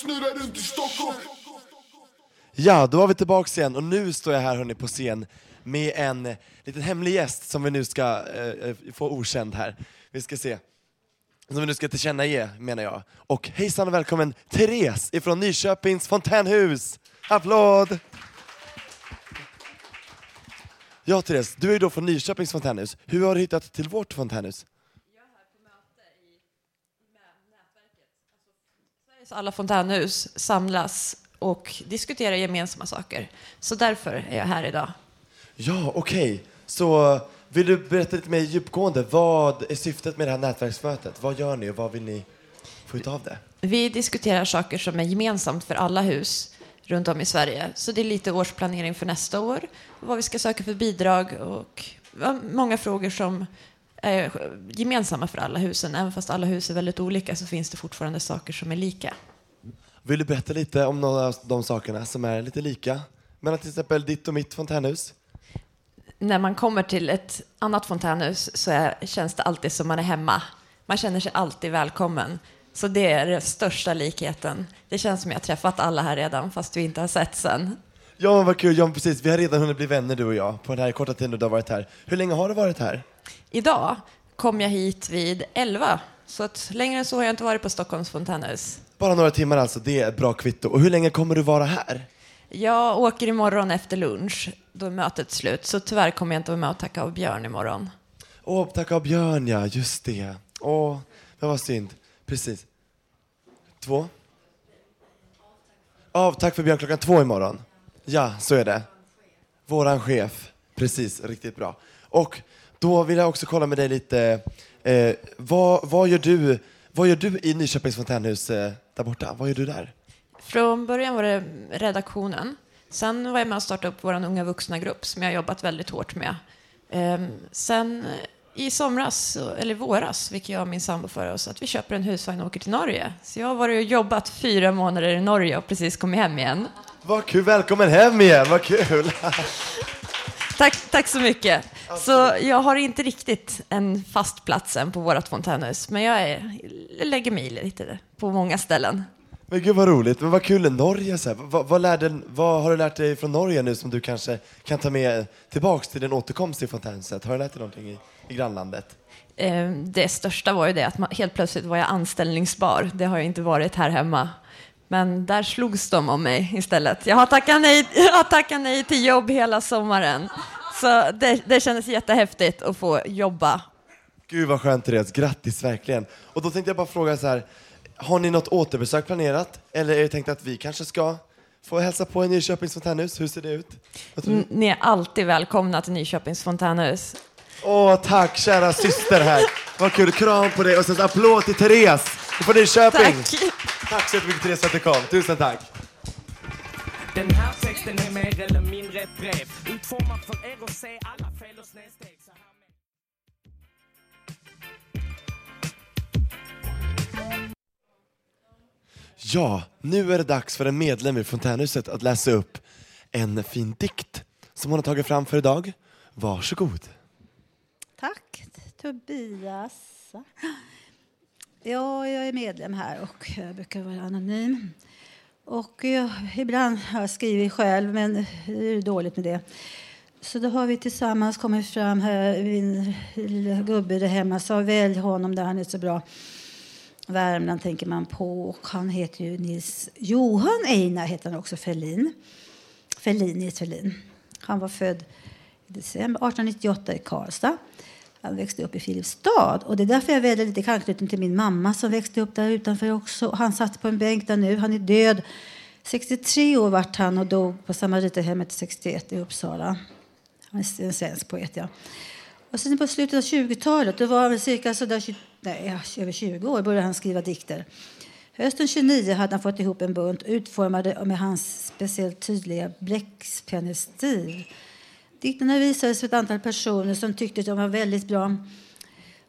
Snurrar runt i Stockholm. Ja, då var vi tillbaks igen och nu står jag här hörni på scen med en liten hemlig gäst som vi nu ska eh, eh, få okänd här. Vi ska se. Som vi nu ska tillkännage, menar jag. Och hejsan och välkommen Therese ifrån Nyköpings fontänhus. Applåd! Ja Therese, du är ju då från Nyköpings fontänhus. Hur har du hittat till vårt fontänhus? Så alla fontänhus samlas och diskuterar gemensamma saker. Så därför är jag här idag. Ja, okej. Så vill du berätta lite mer djupgående, vad är syftet med det här nätverksmötet? Vad gör ni och vad vill ni få ut av det? Vi diskuterar saker som är gemensamt för alla hus runt om i Sverige. Så det är lite årsplanering för nästa år, vad vi ska söka för bidrag och ja, många frågor som är gemensamma för alla husen. Även fast alla hus är väldigt olika så finns det fortfarande saker som är lika. Vill du berätta lite om några av de sakerna som är lite lika mellan till exempel ditt och mitt fontänhus? När man kommer till ett annat fontänhus så är, känns det alltid som man är hemma. Man känner sig alltid välkommen. Så det är den största likheten. Det känns som jag har träffat alla här redan fast vi inte har sett sen. Ja, vad kul. Ja, precis. Vi har redan hunnit bli vänner du och jag på den här korta tiden du har varit här. Hur länge har du varit här? Idag kom jag hit vid 11. Så att längre än så har jag inte varit på Stockholms fontänhus. Bara några timmar alltså, det är ett bra kvitto. Och hur länge kommer du vara här? Jag åker imorgon efter lunch. Då är mötet slut. Så tyvärr kommer jag inte vara med och tacka av Björn imorgon. Åh, tacka av Björn ja, just det. Åh, det var synd. Precis. Två? Av tack för Björn klockan två imorgon. Ja, så är det. Våran chef. Precis, riktigt bra. Och då vill jag också kolla med dig lite. Eh, vad, vad, gör du, vad gör du i Nyköpings fontänhus eh, där borta? Vad gör du där? Från början var det redaktionen. Sen var jag med och startade upp vår unga vuxna-grupp som jag har jobbat väldigt hårt med. Ehm, sen i somras, eller våras, fick jag och min sambo för oss att vi köper en husvagn och åker till Norge. Så jag har varit och jobbat fyra månader i Norge och precis kommit hem igen. Vad kul, välkommen hem igen, vad kul! Tack, tack så mycket. Så jag har inte riktigt en fast plats än på vårt fontänhus, men jag, är, jag lägger mig i lite på många ställen. Men gud vad roligt, men vad kul Norge. Så. Vad, vad, lärde, vad har du lärt dig från Norge nu som du kanske kan ta med tillbaks till din återkomst till fontänhuset? Har du lärt dig någonting i, i grannlandet? Eh, Det största var ju det att man, helt plötsligt var jag anställningsbar. Det har jag inte varit här hemma. Men där slogs de om mig istället. Jag har tackat nej, jag har tackat nej till jobb hela sommaren. Så det, det kändes jättehäftigt att få jobba. Gud vad skönt Therese, grattis verkligen. Och då tänkte jag bara fråga så här, har ni något återbesök planerat? Eller är det tänkt att vi kanske ska få hälsa på i Nyköpings fontänhus? Hur ser det ut? Ni är alltid välkomna till Nyköpings fontänhus. Åh, tack kära syster här. Vad kul, kram på dig och sen applåd till Therese från Nyköping. Tack. Tack så jättemycket Therese för att du kom. Tusen tack. Den här texten är mer eller mindre ett brev utformad för er att se alla fel och snedsteg. Ja, nu är det dags för en medlem i Fontänhuset att läsa upp en fin dikt som hon har tagit fram för idag. Varsågod. Tack, Tobias. Ja, jag är medlem här och jag brukar vara anonym. Och jag, ibland har jag skrivit själv, men det är dåligt med det. Så då har vi tillsammans kommit fram här, min lilla gubbe där hemma sa välj honom där han är så bra. Värmland tänker man på och han heter ju Nils Johan Einar heter han också Ferlin. Ferlin, Nils Ferlin. Han var född i december 1898 i Karlstad. Han växte upp i Filipstad. Och det är därför jag väljer lite anknytning till min mamma som växte upp där utanför också. Han satt på en bänk där nu. Han är död. 63 år vart han och dog på Samariterhemmet 61 i Uppsala. Han är en svensk poet, ja. Och sen på slutet av 20-talet, då var han cirka sådär, 20, nej, över 20 år, började han skriva dikter. Hösten 29 hade han fått ihop en bunt utformade med hans speciellt tydliga bläckpennestil. Dikterna visades för ett antal personer som tyckte att de var väldigt bra.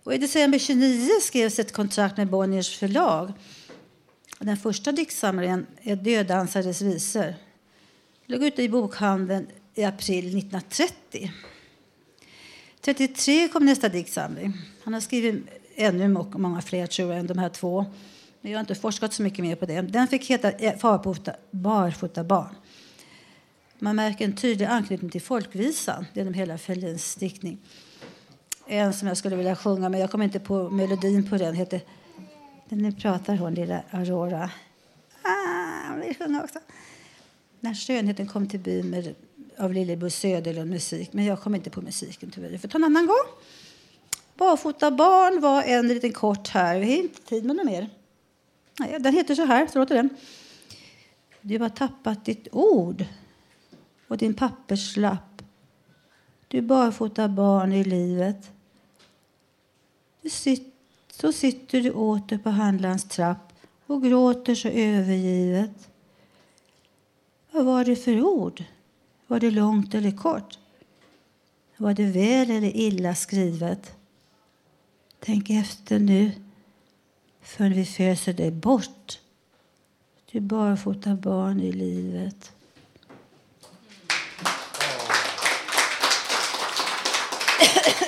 Och I december 29 skrevs ett kontrakt med Bonniers förlag. Den första diktsamlingen är Dödansares visor. låg ute i bokhandeln i april 1930. 33 kom nästa diktsamling. Han har skrivit ännu många fler tror jag, än de här två. Men jag har inte forskat så mycket mer på det. Den fick heta eh, Farfota, Barfota barn. Man märker en tydlig anknytning till folkvisan genom hela Fälldins diktning. En som jag skulle vilja sjunga, men jag kommer inte på melodin på den. heter Nu pratar hon, lilla Aurora. Ah, vill sjunga också. När skönheten kom till byn med, av Lillebo Söderlund musik. Men jag kommer inte på musiken tyvärr. Jag får ta en annan gång. Barfota barn var en liten kort här. Vi har inte tid med något mer. Den heter så här, så låter den. Du har tappat ditt ord och din papperslapp. Du barfota barn i livet. Du sit, så sitter du åter på handlarns trapp och gråter så övergivet. Vad var det för ord? Var det långt eller kort? Var det väl eller illa skrivet? Tänk efter nu, förrän vi föser dig bort. Du barfota barn i livet. Kunde jag vrida tiden tillbaka om du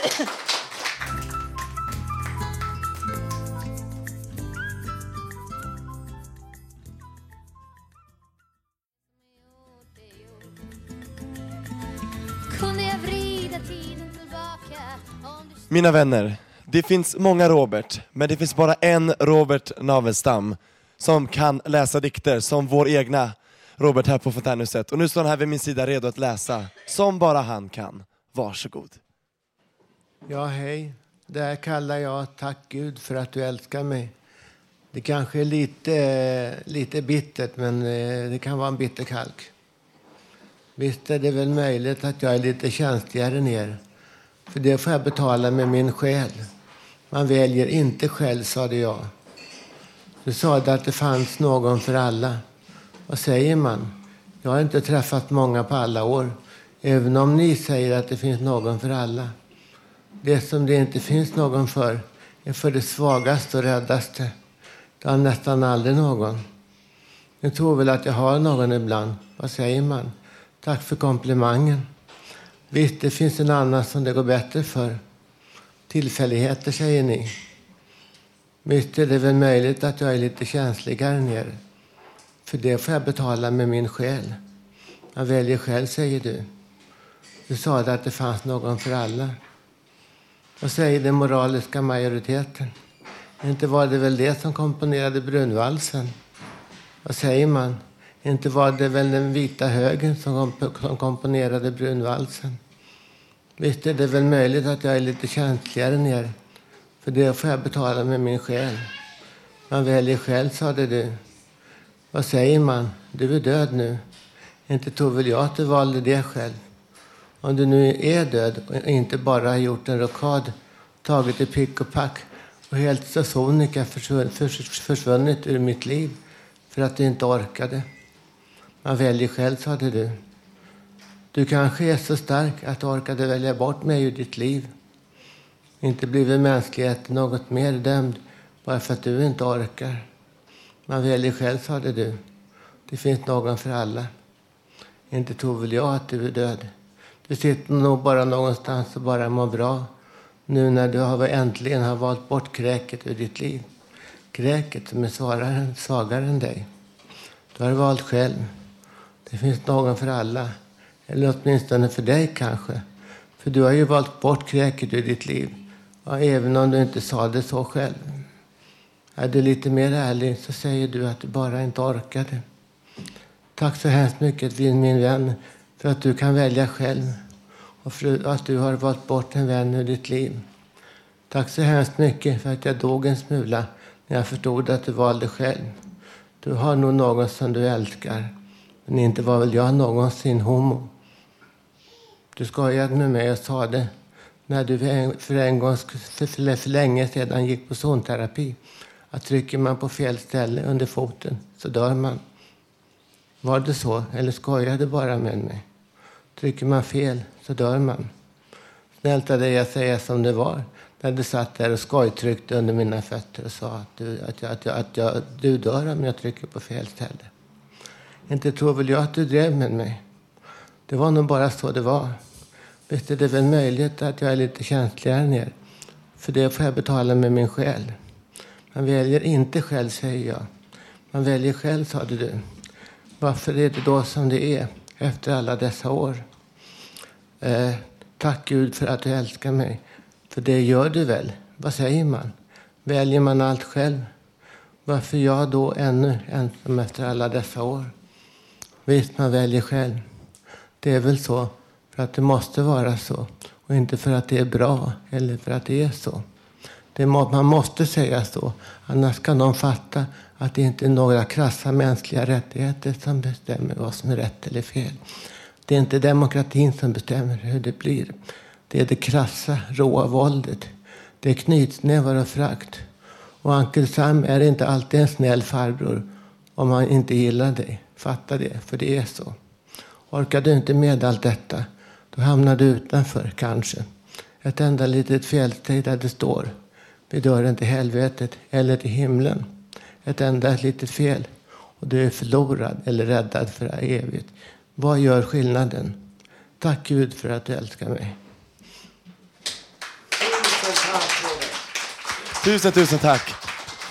mina vänner, det finns många Robert, men det finns bara en Robert Navelstam som kan läsa dikter som vår egna Robert här på Fontänhuset. Och nu står han här vid min sida redo att läsa, som bara han kan. Varsågod. Ja, hej. Det här kallar jag Tack Gud för att du älskar mig. Det kanske är lite, lite bittert, men eh, det kan vara en bitterkalk. Visst är det väl möjligt att jag är lite känsligare än er. För det får jag betala med min själ. Man väljer inte själv, sade jag. Du sade att det fanns någon för alla. Vad säger man? Jag har inte träffat många på alla år. Även om ni säger att det finns någon för alla. Det som det inte finns någon för är för det svagaste och räddaste. Det har nästan aldrig någon. Ni tror väl att jag har någon ibland. Vad säger man? Tack för komplimangen. Visst, det finns en annan som det går bättre för. Tillfälligheter, säger ni. Visst är det väl möjligt att jag är lite känsligare än er. För det får jag betala med min själ. Jag väljer själv, säger du. Du sa att det fanns någon för alla. Vad säger den moraliska majoriteten? Inte var det väl det som komponerade Brunvalsen? Vad säger man? Inte var det väl den vita högen som, komp som komponerade Brunvalsen? Visst är det väl möjligt att jag är lite känsligare ner. För det får jag betala med min själ. Man väljer själv, sade du. Vad säger man? Du är död nu. Inte tror väl jag att du valde det själv. Om du nu är död och inte bara har gjort en rockad, tagit i pick och pack och helt sonika försvunnit, försvunnit ur mitt liv, för att du inte orkade. Man väljer själv, sade du. Du kanske är så stark att du orkade välja bort mig ur ditt liv. Inte blivit mänskligheten något mer dömd bara för att du inte orkar. Man väljer själv, sade du. Det finns någon för alla. Inte tror väl jag att du är död. Du sitter nog bara någonstans och bara mår bra nu när du har äntligen har valt bort kräket ur ditt liv. Kräket som är svagare, svagare än dig. Du har valt själv. Det finns någon för alla. Eller åtminstone för dig kanske. För du har ju valt bort kräket ur ditt liv. Ja, även om du inte sa det så själv. Är du lite mer ärlig så säger du att du bara inte orkade. Tack så hemskt mycket min vän för att du kan välja själv och för att du har valt bort en vän ur ditt liv. Tack så hemskt mycket för att jag dog en smula när jag förstod att du valde själv. Du har nog någon som du älskar, men inte var väl jag någonsin homo. Du skojade med mig och sa det när du för en gång för, för länge sedan gick på zonterapi att trycker man på fel ställe under foten så dör man. Var det så, eller skojade du bara med mig? Trycker man fel så dör man. Snällt av dig att säga som det var när du satt där och skojtryckte under mina fötter och sa att du, att jag, att jag, att jag, du dör om jag trycker på fel ställe. Inte tror väl jag att du drev med mig. Det var nog bara så det var. Visst är det väl möjligt att jag är lite känsligare än er. För det får jag betala med min själ. Man väljer inte själv, säger jag. Man väljer själv, sade du. Varför är det då som det är efter alla dessa år? Eh, tack Gud för att du älskar mig. För det gör du väl? Vad säger man? Väljer man allt själv? Varför jag då ännu ensam efter alla dessa år? Visst, man väljer själv. Det är väl så för att det måste vara så och inte för att det är bra eller för att det är så. Det må, man måste säga så, annars kan de fatta att det inte är några krassa mänskliga rättigheter som bestämmer vad som är rätt eller fel. Det är inte demokratin som bestämmer hur det blir. Det är det krassa, råa våldet. Det är knytnävar och frakt. Och Uncle Sam är inte alltid en snäll farbror om han inte gillar dig. Fatta det, för det är så. Orkar du inte med allt detta, då hamnar du utanför, kanske. Ett enda litet felsteg där det står vid dörren till helvetet eller till himlen. Ett enda litet fel och du är förlorad eller räddad för evigt. Vad gör skillnaden? Tack Gud för att du älskar mig. Tusen, tusen tack.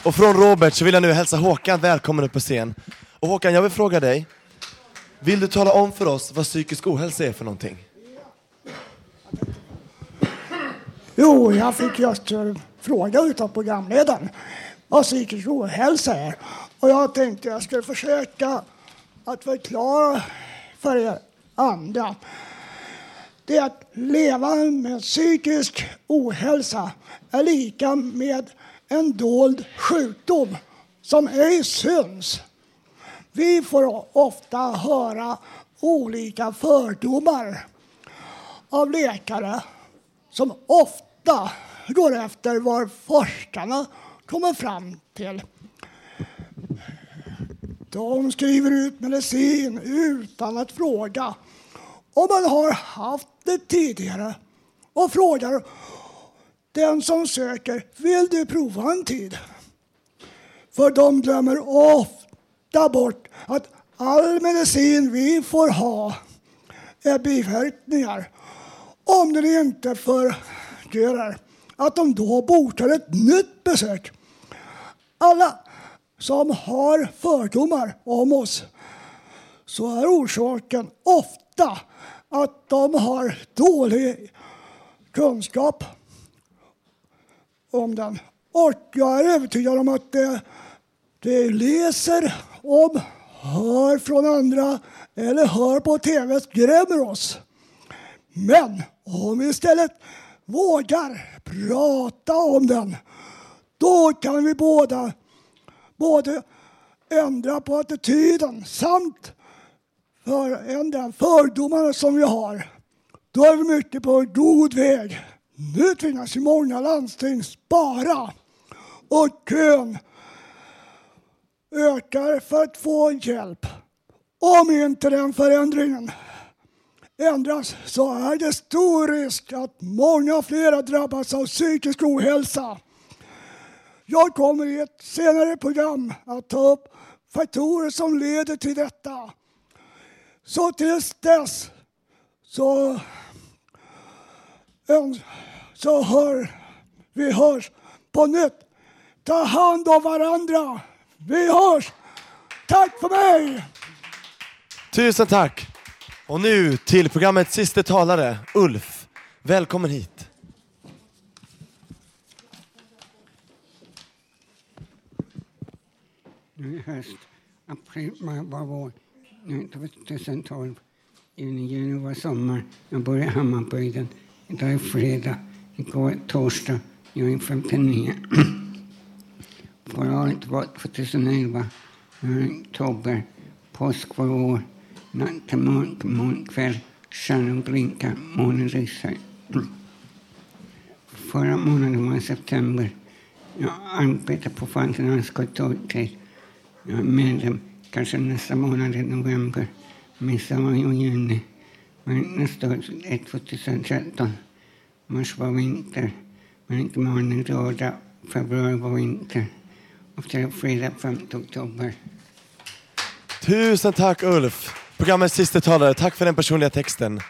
Och från Robert så vill jag nu hälsa Håkan välkommen upp på scen. Och Håkan, jag vill fråga dig. Vill du tala om för oss vad psykisk ohälsa är för någonting? Jo, jag fick just en fråga utav programledaren vad psykisk ohälsa är. Och jag tänkte jag skulle försöka att förklara för er andra. Det är att leva med psykisk ohälsa är lika med en dold sjukdom som ej syns. Vi får ofta höra olika fördomar av läkare som ofta går efter vad forskarna kommer fram till. De skriver ut medicin utan att fråga om man har haft det tidigare och frågar den som söker vill du prova en tid. För de glömmer ofta bort att all medicin vi får ha är biverkningar om den inte fungerar. Att de då botar ett nytt besök. Alla som har fördomar om oss så är orsaken ofta att de har dålig kunskap om den. Och jag är övertygad om att det de läser om, hör från andra eller hör på tv skrämmer oss. Men om vi istället vågar prata om den, då kan vi båda både ändra på attityden samt förändra fördomarna som vi har. Då är vi mycket på god väg. Nu tvingas ju många landsting spara och kön ökar för att få hjälp. Om inte den förändringen ändras så är det stor risk att många fler drabbas av psykisk ohälsa. Jag kommer i ett senare program att ta upp faktorer som leder till detta. Så tills dess så, så hör vi hörs på nytt. Ta hand om varandra. Vi hörs. Tack för mig! Tusen tack! Och nu till programmets sista talare, Ulf. Välkommen hit. Nu höst, april, maj var vår. 2012. Juni, juni var sommar. Jag bor i Hammarbygden. Idag är fredag. Igår torsdag. Jag är 59. Förra året var 2011. Nu är det oktober. Påsk var år. Natt till mörk, morgon, kväll. Stjärnor blinkar, månen lyser. Förra månaden var september. Jag arbetar på Fantinans kontorstid. Jag är medlem. Kanske nästa månad i november. Midsommar och juni. Men nästa år är 2013. Mars var vinter. Men inte månen råda. Februari var vinter. Och till fredag 5 oktober. Tusen tack Ulf! Programmets sista talare, tack för den personliga texten.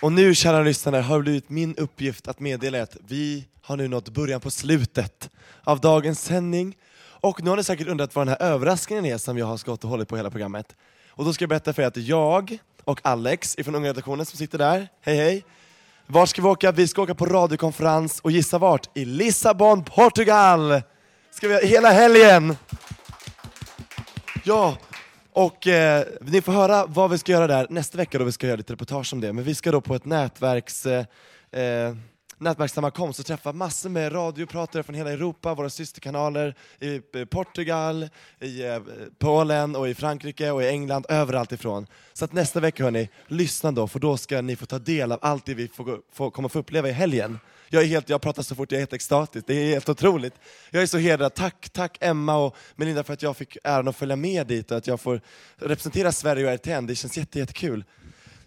Och nu kära lyssnare har det blivit min uppgift att meddela att vi har nu nått början på slutet av dagens sändning. Och nu har ni säkert undrat vad den här överraskningen är som jag har skott och hållit på hela programmet. Och då ska jag berätta för er att jag och Alex ifrån Unga redaktionen som sitter där, hej hej. Vart ska vi åka? Vi ska åka på radiokonferens och gissa vart? I Lissabon, Portugal! Ska vi hela helgen! Ja, och eh, ni får höra vad vi ska göra där nästa vecka då vi ska göra lite reportage om det. Men vi ska då på ett nätverks, eh, eh, nätverkssammankomst och träffa massor med radiopratare från hela Europa, våra systerkanaler i Portugal, i eh, Polen och i Frankrike och i England, överallt ifrån. Så att nästa vecka hörni, lyssna då för då ska ni få ta del av allt det vi får, får, kommer få uppleva i helgen. Jag, är helt, jag pratar så fort, jag är helt extatisk. Det är helt otroligt. Jag är så hedrad. Tack, tack Emma och Melinda för att jag fick äran att följa med dit och att jag får representera Sverige och RTN. Det känns jätte.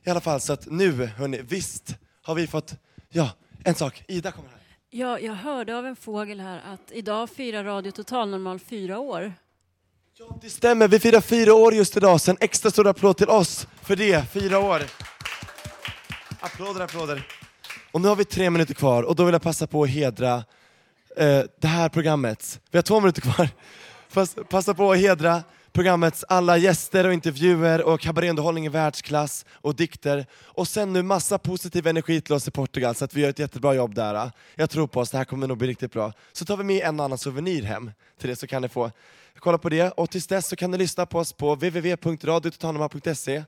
I alla fall, så att nu, hörni, visst har vi fått, ja, en sak. Ida kommer här. Ja, jag hörde av en fågel här att idag firar Radio Total Normal fyra år. Det stämmer, vi firar fyra år just idag, så en extra stor applåd till oss för det, fyra år. Applåder, applåder. Och nu har vi tre minuter kvar och då vill jag passa på att hedra eh, det här programmet. Vi har två minuter kvar. Pass, passa på att hedra programmets alla gäster och intervjuer och kabaréunderhållning i världsklass och dikter. Och sen nu massa positiv energi till oss i Portugal så att vi gör ett jättebra jobb där. Äh. Jag tror på oss, det här kommer nog bli riktigt bra. Så tar vi med en annan souvenir hem till det så kan ni få kolla på det. Och tills dess så kan ni lyssna på oss på www.radiototalnormal.se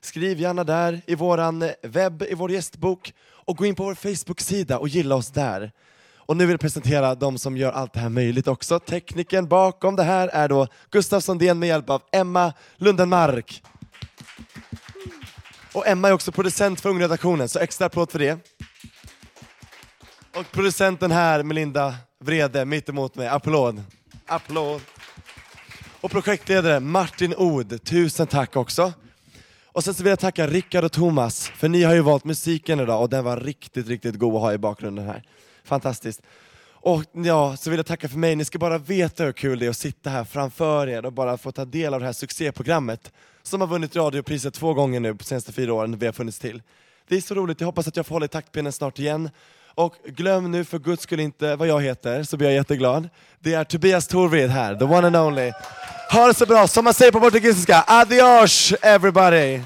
Skriv gärna där i våran webb, i vår gästbok och gå in på vår Facebook-sida och gilla oss där. Och nu vill jag presentera de som gör allt det här möjligt också. Tekniken bakom det här är då Gustav Sondén med hjälp av Emma Lundenmark. Och Emma är också producent för Ungredaktionen, så extra applåd för det. Och producenten här, Melinda Vrede, mitt emot mig. Applåd. Applåd. Och projektledare Martin Od, tusen tack också. Och sen så vill jag tacka Rickard och Thomas, för ni har ju valt musiken idag och den var riktigt, riktigt god att ha i bakgrunden här. Fantastiskt. Och ja, så vill jag tacka för mig. Ni ska bara veta hur kul det är att sitta här framför er och bara få ta del av det här succéprogrammet som har vunnit radiopriset två gånger nu på de senaste fyra åren vi har funnits till. Det är så roligt, jag hoppas att jag får hålla i taktpinnen snart igen. Och glöm nu för guds skull inte vad jag heter, så blir jag jätteglad. Det är Tobias Torvid här, the one and only. Ha det så bra, som man säger på portugisiska, adios everybody!